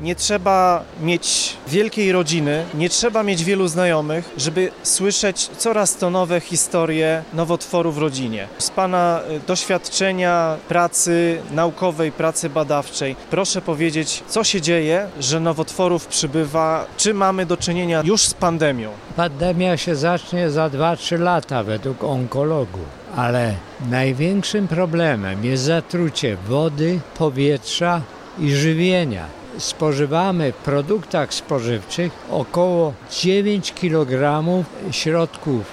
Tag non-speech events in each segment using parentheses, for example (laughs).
Nie trzeba mieć wielkiej rodziny, nie trzeba mieć wielu znajomych, żeby słyszeć coraz to nowe historie nowotworu w rodzinie. Z Pana y, doświadczenia pracy naukowej, pracy badawczej, proszę powiedzieć, co się dzieje, że nowotworów przybywa, czy mamy do czynienia już z pandemią? Pandemia się zacznie za 2-3 lata według onkologów. Ale największym problemem jest zatrucie wody, powietrza i żywienia. Spożywamy w produktach spożywczych około 9 kg środków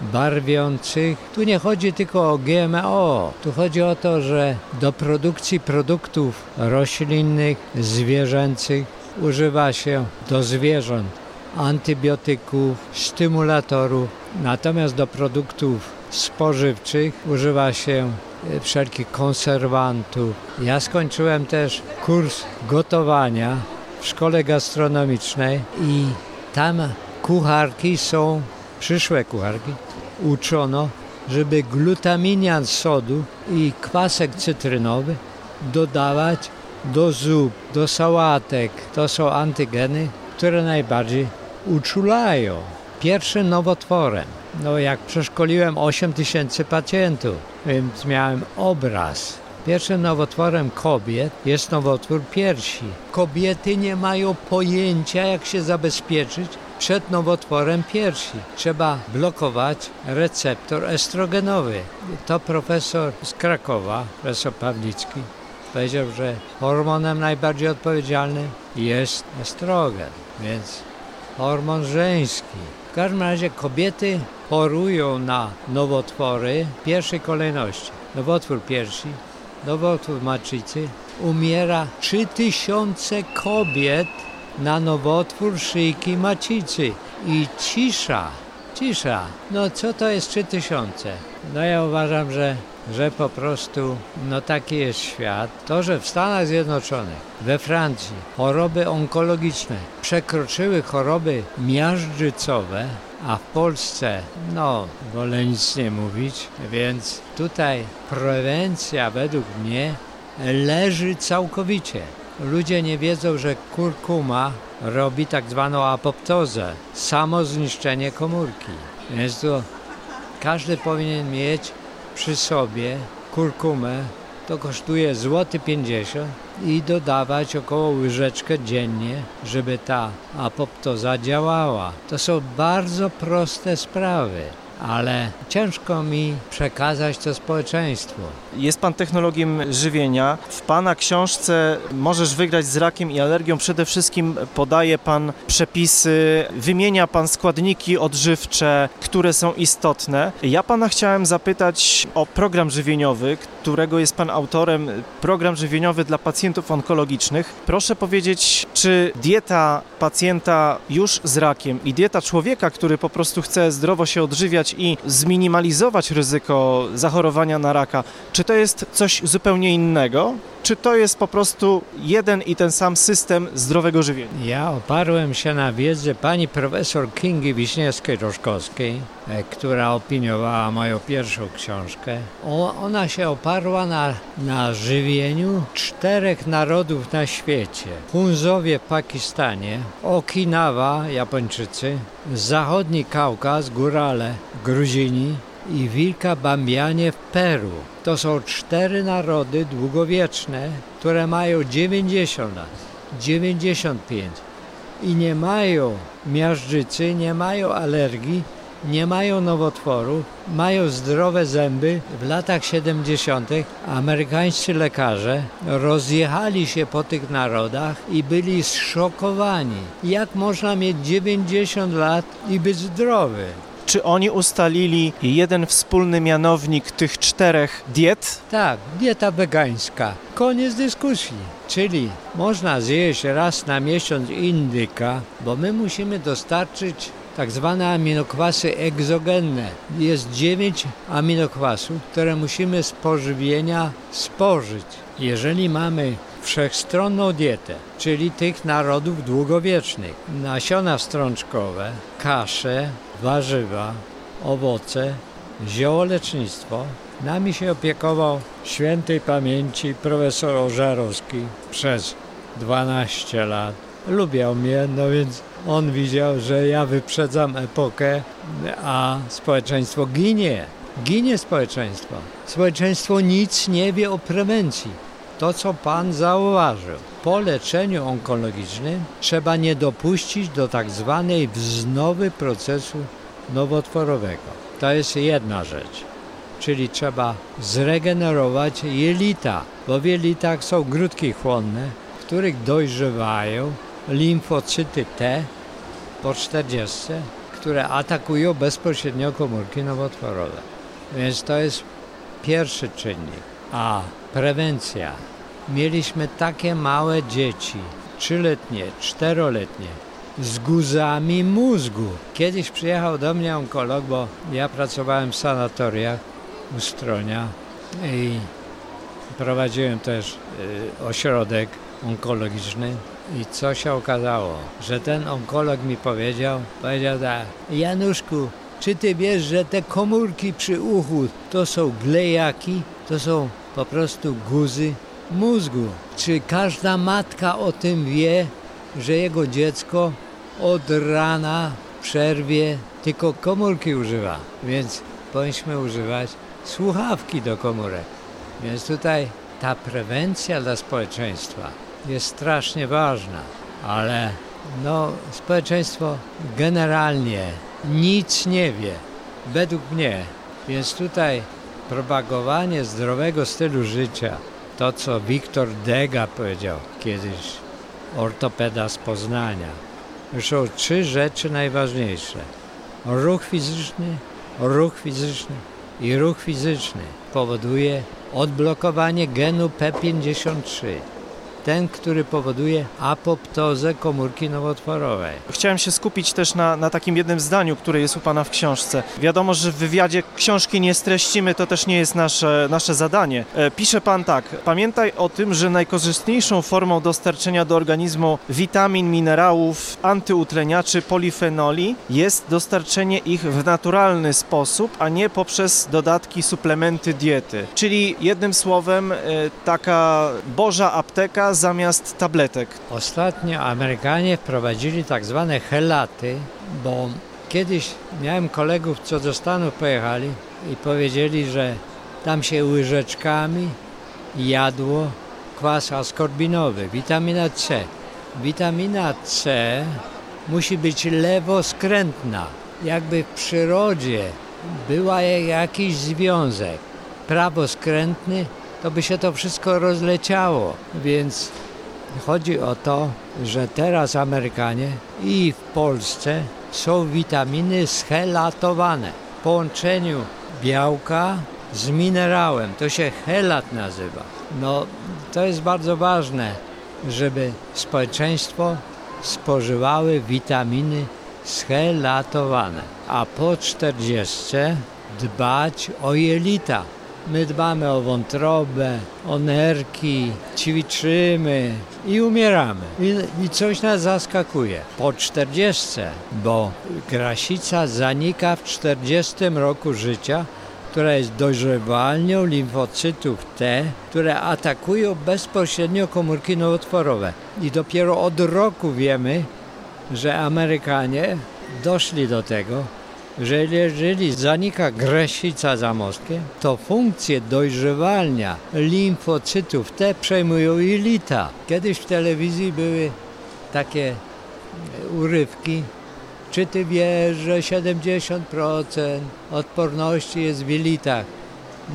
barwiących. Tu nie chodzi tylko o GMO, tu chodzi o to, że do produkcji produktów roślinnych, zwierzęcych używa się do zwierząt antybiotyków, stymulatorów, natomiast do produktów spożywczych używa się wszelkich konserwantów. Ja skończyłem też kurs gotowania w szkole gastronomicznej i tam kucharki są, przyszłe kucharki, uczono, żeby glutaminian sodu i kwasek cytrynowy dodawać do zup, do sałatek. To są antygeny, które najbardziej uczulają. Pierwszym nowotworem no jak przeszkoliłem 8 tysięcy pacjentów, więc miałem obraz. Pierwszym nowotworem kobiet jest nowotwór piersi. Kobiety nie mają pojęcia, jak się zabezpieczyć przed nowotworem piersi. Trzeba blokować receptor estrogenowy. To profesor z Krakowa, profesor Pawlicki, powiedział, że hormonem najbardziej odpowiedzialnym jest estrogen, więc hormon żeński. W każdym razie kobiety chorują na nowotwory w pierwszej kolejności. Nowotwór piersi, nowotwór maczycy. Umiera 3000 kobiet na nowotwór szyjki macicy. I cisza, cisza. No co to jest 3000? No ja uważam, że że po prostu no taki jest świat. To, że w Stanach Zjednoczonych, we Francji choroby onkologiczne przekroczyły choroby miażdżycowe, a w Polsce, no, wolę nic nie mówić, więc tutaj prewencja według mnie leży całkowicie. Ludzie nie wiedzą, że kurkuma robi tak zwaną apoptozę, samo zniszczenie komórki. Więc to każdy powinien mieć przy sobie kurkumę, to kosztuje złoty 50 i dodawać około łyżeczkę dziennie, żeby ta apoptoza działała. To są bardzo proste sprawy ale ciężko mi przekazać to społeczeństwu. Jest Pan technologiem żywienia. W Pana książce Możesz wygrać z rakiem i alergią przede wszystkim podaje Pan przepisy, wymienia Pan składniki odżywcze, które są istotne. Ja Pana chciałem zapytać o program żywieniowy, którego jest Pan autorem, program żywieniowy dla pacjentów onkologicznych. Proszę powiedzieć, czy dieta pacjenta już z rakiem i dieta człowieka, który po prostu chce zdrowo się odżywiać, i zminimalizować ryzyko zachorowania na raka, czy to jest coś zupełnie innego? Czy to jest po prostu jeden i ten sam system zdrowego żywienia? Ja oparłem się na wiedzy pani profesor Kingi Wiśniewskiej-Roszkowskiej, e, która opiniowała moją pierwszą książkę. Ona się oparła na, na żywieniu czterech narodów na świecie. Hunzowie w Pakistanie, Okinawa, Japończycy, Zachodni Kaukaz, Górale, Gruzini, i wilka Bambianie w Peru. To są cztery narody długowieczne, które mają 90 lat, 95 i nie mają miażdżycy, nie mają alergii, nie mają nowotworów, mają zdrowe zęby. W latach 70. amerykańscy lekarze rozjechali się po tych narodach i byli zszokowani. Jak można mieć 90 lat i być zdrowy? Czy oni ustalili jeden wspólny mianownik tych czterech diet? Tak, dieta wegańska. Koniec dyskusji. Czyli można zjeść raz na miesiąc indyka, bo my musimy dostarczyć tak zwane aminokwasy egzogenne. Jest dziewięć aminokwasów, które musimy z pożywienia spożyć. Jeżeli mamy wszechstronną dietę, czyli tych narodów długowiecznych, nasiona strączkowe, kasze, warzywa, owoce ziołolecznictwo. Nami się opiekował świętej pamięci profesor Ożarowski przez 12 lat. Lubiał mnie, no więc on widział, że ja wyprzedzam epokę, a społeczeństwo ginie. Ginie społeczeństwo. Społeczeństwo nic nie wie o prewencji. To, co Pan zauważył. Po leczeniu onkologicznym trzeba nie dopuścić do tak zwanej wznowy procesu nowotworowego. To jest jedna rzecz. Czyli trzeba zregenerować jelita, bo w jelitach są grudki chłonne, w których dojrzewają limfocyty T po 40, które atakują bezpośrednio komórki nowotworowe. Więc to jest pierwszy czynnik. A prewencja. Mieliśmy takie małe dzieci, trzyletnie, czteroletnie, z guzami mózgu. Kiedyś przyjechał do mnie onkolog, bo ja pracowałem w sanatoriach u Stronia i prowadziłem też y, ośrodek onkologiczny. I co się okazało? Że ten onkolog mi powiedział, powiedział tak, Januszku, czy ty wiesz, że te komórki przy uchu to są glejaki, to są po prostu guzy mózgu? Czy każda matka o tym wie, że jego dziecko od rana przerwie tylko komórki używa? Więc powinniśmy używać słuchawki do komórek. Więc tutaj ta prewencja dla społeczeństwa jest strasznie ważna, ale no, społeczeństwo generalnie nic nie wie, według mnie. Więc tutaj propagowanie zdrowego stylu życia, to co Wiktor Dega powiedział kiedyś, ortopeda z Poznania, są trzy rzeczy najważniejsze. Ruch fizyczny, ruch fizyczny i ruch fizyczny powoduje odblokowanie genu P53 ten, który powoduje apoptozę komórki nowotworowej. Chciałem się skupić też na, na takim jednym zdaniu, które jest u Pana w książce. Wiadomo, że w wywiadzie książki nie streścimy, to też nie jest nasze, nasze zadanie. E, pisze Pan tak, pamiętaj o tym, że najkorzystniejszą formą dostarczenia do organizmu witamin, minerałów, antyutleniaczy, polifenoli jest dostarczenie ich w naturalny sposób, a nie poprzez dodatki, suplementy diety. Czyli jednym słowem e, taka boża apteka zamiast tabletek. Ostatnio Amerykanie wprowadzili tak zwane helaty, bo kiedyś miałem kolegów, co do Stanów pojechali i powiedzieli, że tam się łyżeczkami jadło kwas askorbinowy, witamina C. Witamina C musi być lewoskrętna. Jakby w przyrodzie była jakiś związek prawoskrętny to by się to wszystko rozleciało. Więc chodzi o to, że teraz Amerykanie i w Polsce są witaminy schelatowane. W połączeniu białka z minerałem. To się helat nazywa. No, to jest bardzo ważne, żeby społeczeństwo spożywały witaminy schelatowane. A po 40 dbać o jelita. My dbamy o wątrobę, o nerki, ćwiczymy i umieramy. I, I, coś nas zaskakuje. Po 40, bo grasica zanika w 40 roku życia, która jest dojrzewalnią limfocytów T, które atakują bezpośrednio komórki nowotworowe. I dopiero od roku wiemy, że Amerykanie doszli do tego, że jeżeli zanika gresica za mózgiem, to funkcje dojrzewalnia limfocytów T przejmują jelita. Kiedyś w telewizji były takie urywki, czy ty wiesz, że 70% odporności jest w jelitach?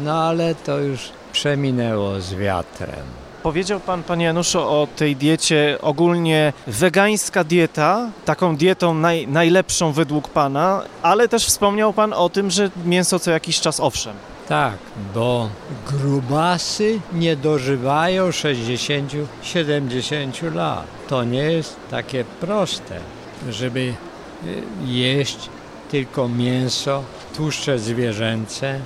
No ale to już przeminęło z wiatrem. Powiedział Pan, Panie Januszu, o tej diecie ogólnie wegańska dieta, taką dietą naj, najlepszą według Pana, ale też wspomniał Pan o tym, że mięso co jakiś czas owszem. Tak, bo grubasy nie dożywają 60-70 lat. To nie jest takie proste, żeby y, jeść tylko mięso, tłuszcze zwierzęce.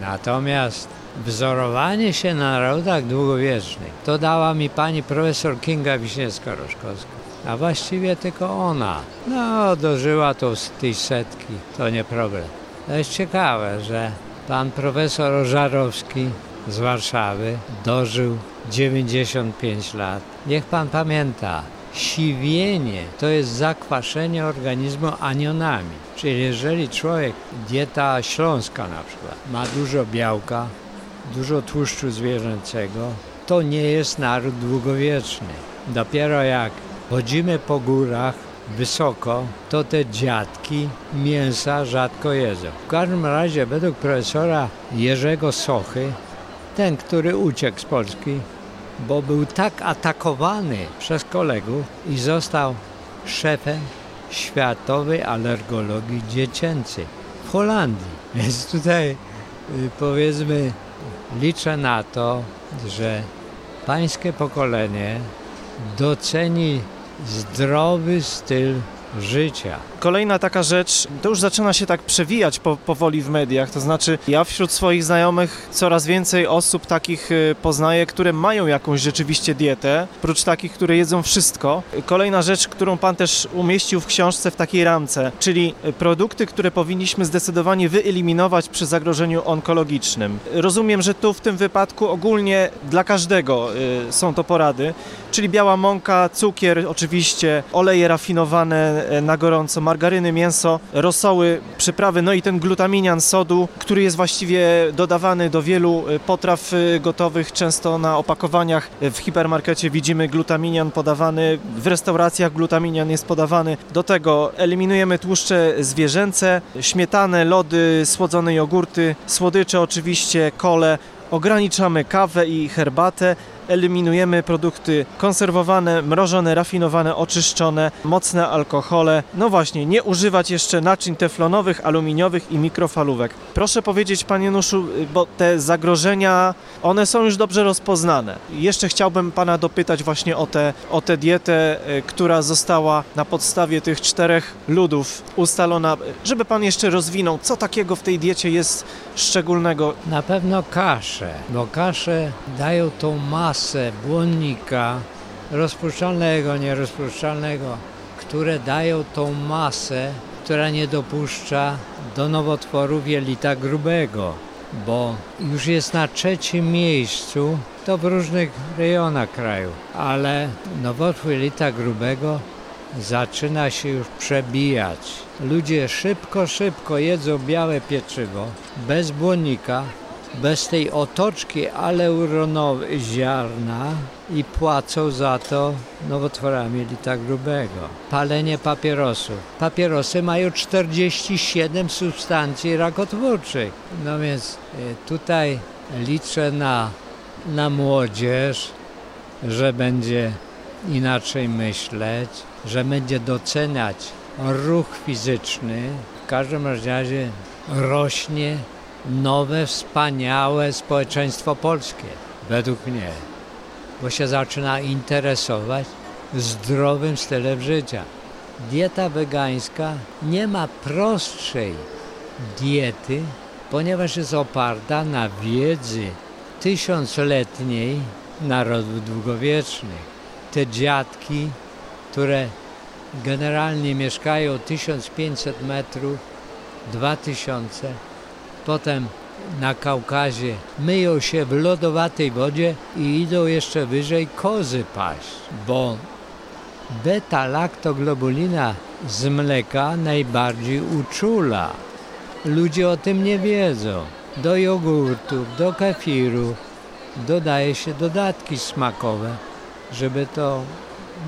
Natomiast wzorowanie się na narodach długowiecznych to dała mi pani profesor Kinga Wiśniewska-Roszkowska. A właściwie tylko ona. No, dożyła to z tej setki, to nie problem. To jest ciekawe, że pan profesor Żarowski z Warszawy dożył 95 lat. Niech pan pamięta, siwienie to jest zakwaszenie organizmu anionami. Czyli jeżeli człowiek, dieta śląska na przykład, ma dużo białka, dużo tłuszczu zwierzęcego, to nie jest naród długowieczny. Dopiero jak chodzimy po górach wysoko, to te dziadki mięsa rzadko jedzą. W każdym razie według profesora Jerzego Sochy, ten, który uciekł z Polski, bo był tak atakowany przez kolegów i został szefem światowej alergologii dziecięcej w Holandii. Więc tutaj y, powiedzmy liczę na to, że pańskie pokolenie doceni zdrowy styl życia. Kolejna taka rzecz, to już zaczyna się tak przewijać po, powoli w mediach, to znaczy ja wśród swoich znajomych coraz więcej osób takich y, poznaję, które mają jakąś rzeczywiście dietę, prócz takich, które jedzą wszystko. Kolejna rzecz, którą Pan też umieścił w książce w takiej ramce, czyli produkty, które powinniśmy zdecydowanie wyeliminować przy zagrożeniu onkologicznym. Rozumiem, że tu w tym wypadku ogólnie dla każdego y, są to porady, czyli biała mąka, cukier oczywiście, oleje rafinowane na gorąco, margaryny, mięso, rosoły, przyprawy, no i ten glutaminian sodu, który jest właściwie dodawany do wielu y, potraw y, gotowych, często na opakowaniach w hipermarkecie widzimy glutaminian podawany, w restauracjach glutaminian jest podawany. Do tego eliminujemy tłuszcze zwierzęce, śmietanę, lody, słodzone jogurty, słodycze oczywiście, kole, ograniczamy kawę i herbatę, eliminujemy produkty konserwowane, mrożone, rafinowane, oczyszczone, mocne alkohole. No właśnie, nie używać jeszcze naczyń teflonowych, aluminiowych i mikrofalówek. Proszę powiedzieć, panie Nuszu, bo te zagrożenia, one są już dobrze rozpoznane. Jeszcze chciałbym pana dopytać właśnie o tę o tę dietę, e, która została na podstawie tych czterech ludów ustalona, żeby pan jeszcze rozwinął, co takiego w tej diecie jest szczególnego. Na pewno kasze, bo kasze dają tą masę masę błonnika rozpuszczalnego, nierozpuszczalnego, które dają tą masę, która nie dopuszcza do nowotworów jelita grubego, bo już jest na trzecim miejscu, to w różnych rejonach kraju, ale nowotwór jelita grubego zaczyna się już przebijać. Ludzie szybko, szybko jedzą białe pieczywo, bez błonnika, bez tej otoczki aleuronowej ziarna i płacą za to nowotworami jelita grubego. Palenie papierosów. Papierosy mają 47 substancji rakotwórczych. No więc e, tutaj liczę na, na młodzież, że będzie inaczej myśleć, że będzie doceniać ruch fizyczny. W każdym razie rośnie nowe, wspaniałe społeczeństwo polskie, według mnie, bo się zaczyna interesować zdrowym stylem życia. Dieta wegańska nie ma prostszej diety, ponieważ jest oparta na wiedzy tysiącletniej narodów długowiecznych. Te dziadki, które generalnie mieszkają 1500 metrów, 2000 potem na Kaukazie myją się w lodowatej wodzie i idą jeszcze wyżej kozy paść, bo beta-laktoglobulina z mleka najbardziej uczula. Ludzie o tym nie wiedzą. Do jogurtu, do kefiru dodaje się dodatki smakowe, żeby to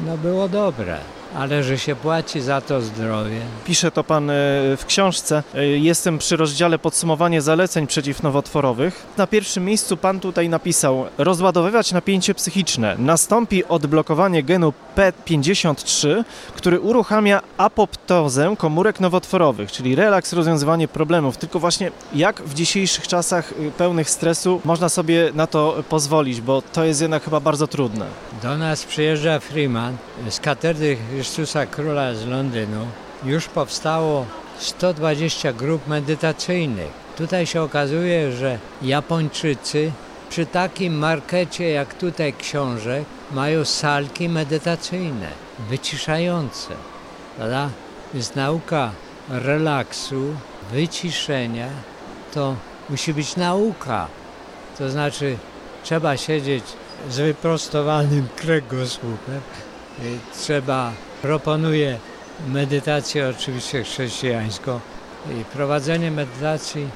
no, było dobre ale że się płaci za to zdrowie. Pisze to pan e, w książce. E, jestem przy rozdziale podsumowanie zaleceń przeciwnowotworowych. Na pierwszym miejscu pan tutaj napisał rozładowywać napięcie psychiczne. Nastąpi odblokowanie genu P53, który uruchamia apoptozę komórek nowotworowych, czyli relaks, rozwiązywanie problemów. Tylko właśnie jak w dzisiejszych czasach y, pełnych stresu można sobie na to pozwolić, bo to jest jednak chyba bardzo trudne. Do nas przyjeżdża Freeman z katedry Chrystusa Króla z Londynu. Już powstało 120 grup medytacyjnych. Tutaj się okazuje, że Japończycy przy takim markecie jak tutaj książek mają salki medytacyjne, wyciszające. Prawda? Jest nauka relaksu, wyciszenia, to musi być nauka. To znaczy trzeba siedzieć z wyprostowanym kręgosłupem, trzeba, proponuję medytację oczywiście chrześcijańską i prowadzenie medytacji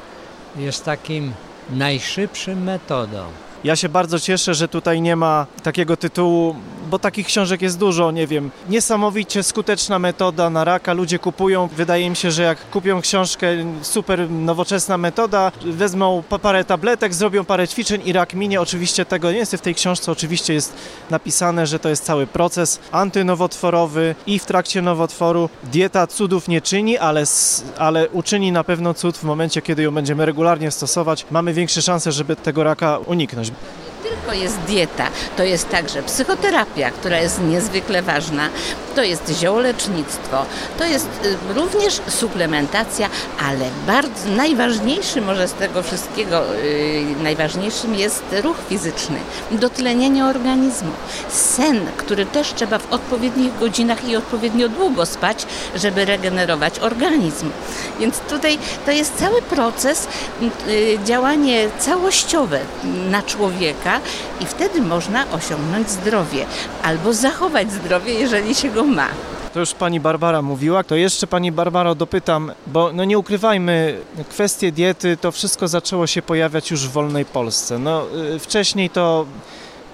jest takim najszybszym metodą. Ja się bardzo cieszę, że tutaj nie ma takiego tytułu, bo takich książek jest dużo, nie wiem. Niesamowicie skuteczna metoda na raka. Ludzie kupują, wydaje mi się, że jak kupią książkę, super nowoczesna metoda, wezmą parę tabletek, zrobią parę ćwiczeń i rak minie. Oczywiście tego nie jest w tej książce, oczywiście jest napisane, że to jest cały proces antynowotworowy i w trakcie nowotworu. Dieta cudów nie czyni, ale, ale uczyni na pewno cud w momencie, kiedy ją będziemy regularnie stosować. Mamy większe szanse, żeby tego raka uniknąć tylko jest dieta, to jest także psychoterapia, która jest niezwykle ważna, to jest ziołolecznictwo, to jest y, również suplementacja, ale bardzo najważniejszy może z tego wszystkiego, yy, najważniejszym jest ruch fizyczny, dotlenienie organizmu, sen, który też trzeba w odpowiednich godzinach i odpowiednio długo spać, żeby regenerować organizm. Więc tutaj to jest cały proces, yy, działanie całościowe na człowieka, i wtedy można osiągnąć zdrowie albo zachować zdrowie, jeżeli się go ma. To już pani Barbara mówiła, to jeszcze pani Barbaro dopytam, bo no nie ukrywajmy, kwestie diety, to wszystko zaczęło się pojawiać już w wolnej Polsce. No, y, wcześniej to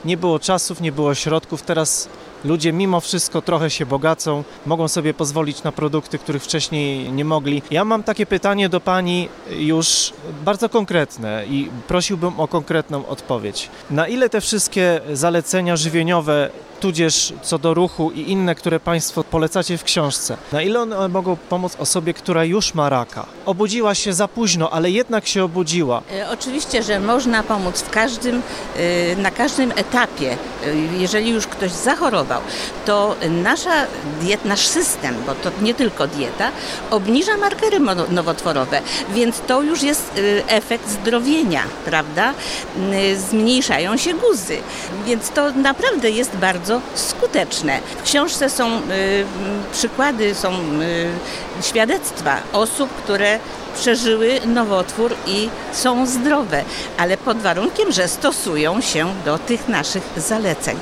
nie było czasów, nie było środków, teraz ludzie mimo wszystko trochę się bogacą, mogą sobie pozwolić na produkty, których wcześniej nie mogli. Ja mam takie pytanie do Pani już bardzo konkretne i prosiłbym o konkretną odpowiedź. Na ile te wszystkie zalecenia żywieniowe tudzież co do ruchu i inne, które Państwo polecacie w książce, na ile one mogą pomóc osobie, która już ma raka? Obudziła się za późno, ale jednak się obudziła. E, oczywiście, że można pomóc w każdym, e, na każdym etapie. E, jeżeli już ktoś zachorował, to nasza diet, nasz system, bo to nie tylko dieta, obniża markery nowotworowe, więc to już jest efekt zdrowienia, prawda? Zmniejszają się guzy, więc to naprawdę jest bardzo bardzo skuteczne. W książce są y, przykłady, są y, świadectwa osób, które przeżyły nowotwór i są zdrowe, ale pod warunkiem, że stosują się do tych naszych zaleceń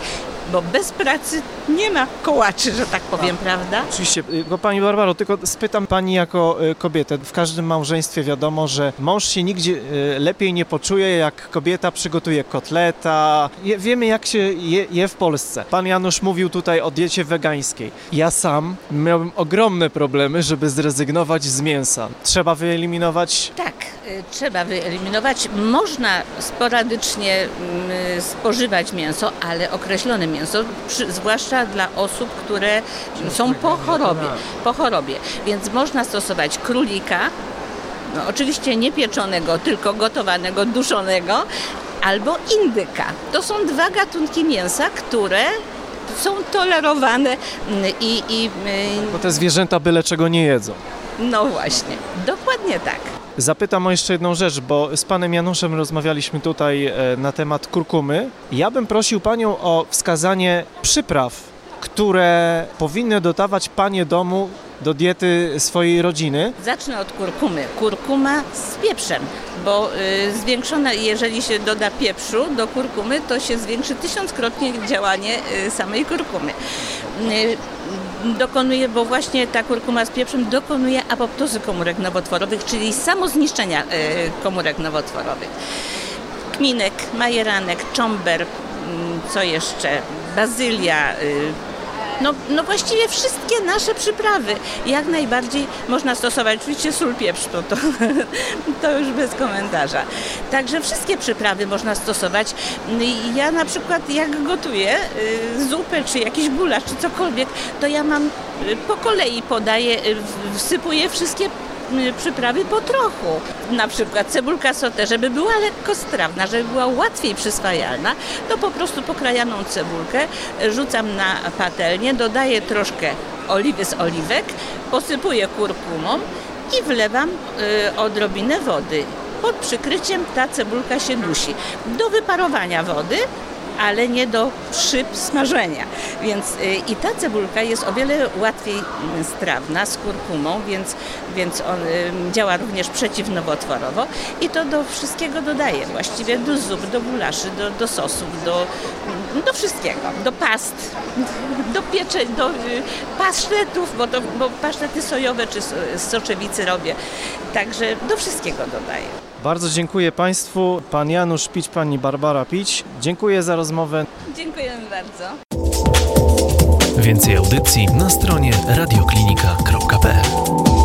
bo bez pracy nie ma kołaczy, że tak powiem, tak. prawda? Oczywiście, y, bo Pani Barbaro, tylko spytam Pani jako y, kobietę. W każdym małżeństwie wiadomo, że mąż się nigdzie y, lepiej nie poczuje, jak kobieta przygotuje kotleta. wiemy, jak się je, je w Polsce. Pan Janusz mówił tutaj o diecie wegańskiej. Ja sam miałbym ogromne problemy, żeby zrezygnować z mięsa. Trzeba wyeliminować... Tak, trzeba wyeliminować. Można sporadycznie mm, spożywać mięso, ale określone mięso, zwłaszcza dla osób, które są po chorobie, po chorobie. Więc można stosować królika, no, oczywiście nie pieczonego, tylko gotowanego, duszonego, albo indyka. To są dwa gatunki mięsa, które są tolerowane i, i... Bo te zwierzęta byle czego nie jedzą. No właśnie, dokładnie tak. Zapytam o jeszcze jedną rzecz, bo z panem Januszem rozmawialiśmy tutaj e, na temat kurkumy. Ja bym prosił panią o wskazanie przypraw, które powinny dodawać panie domu do diety swojej rodziny? Zacznę od kurkumy. Kurkuma z pieprzem, bo y, zwiększone, jeżeli się doda pieprzu do kurkumy, to się zwiększy tysiąckrotnie działanie y, samej kurkumy. Dokonuje, bo właśnie ta kurkuma z pieprzem dokonuje apoptozy komórek nowotworowych, czyli samozniszczenia y, komórek nowotworowych. Kminek, majeranek, czomber, mm, co jeszcze, bazylia, y, no, no właściwie wszystkie nasze przyprawy jak najbardziej można stosować. Oczywiście sól, pieprz, to, to, (laughs) to już bez komentarza. Także wszystkie przyprawy można stosować. Ja na przykład jak gotuję y, zupę, czy jakiś gulasz, czy cokolwiek, to ja mam y, po kolei podaję, y, wsypuję wszystkie przyprawy po trochu. Na przykład cebulka sote, żeby była lekko strawna, żeby była łatwiej przyswajalna, to po prostu pokrajaną cebulkę rzucam na patelnię, dodaję troszkę oliwy z oliwek, posypuję kurkumą i wlewam y, odrobinę wody. Pod przykryciem ta cebulka się dusi. Do wyparowania wody ale nie do szyb smażenia. Więc i ta cebulka jest o wiele łatwiej strawna z kurkumą, więc, więc on działa również przeciwnowotworowo i to do wszystkiego dodaje, właściwie do zup, do gulaszy, do, do sosów, do, do wszystkiego, do past, do pieczeń, do y, pasztetów, bo, to, bo pasztety sojowe czy z soczewicy robię, także do wszystkiego dodaję. Bardzo dziękuję Państwu, pan Janusz Pić, pani Barbara Pić. Dziękuję za rozmowę. Dziękujemy bardzo. Więcej audycji na stronie radioklinika.pl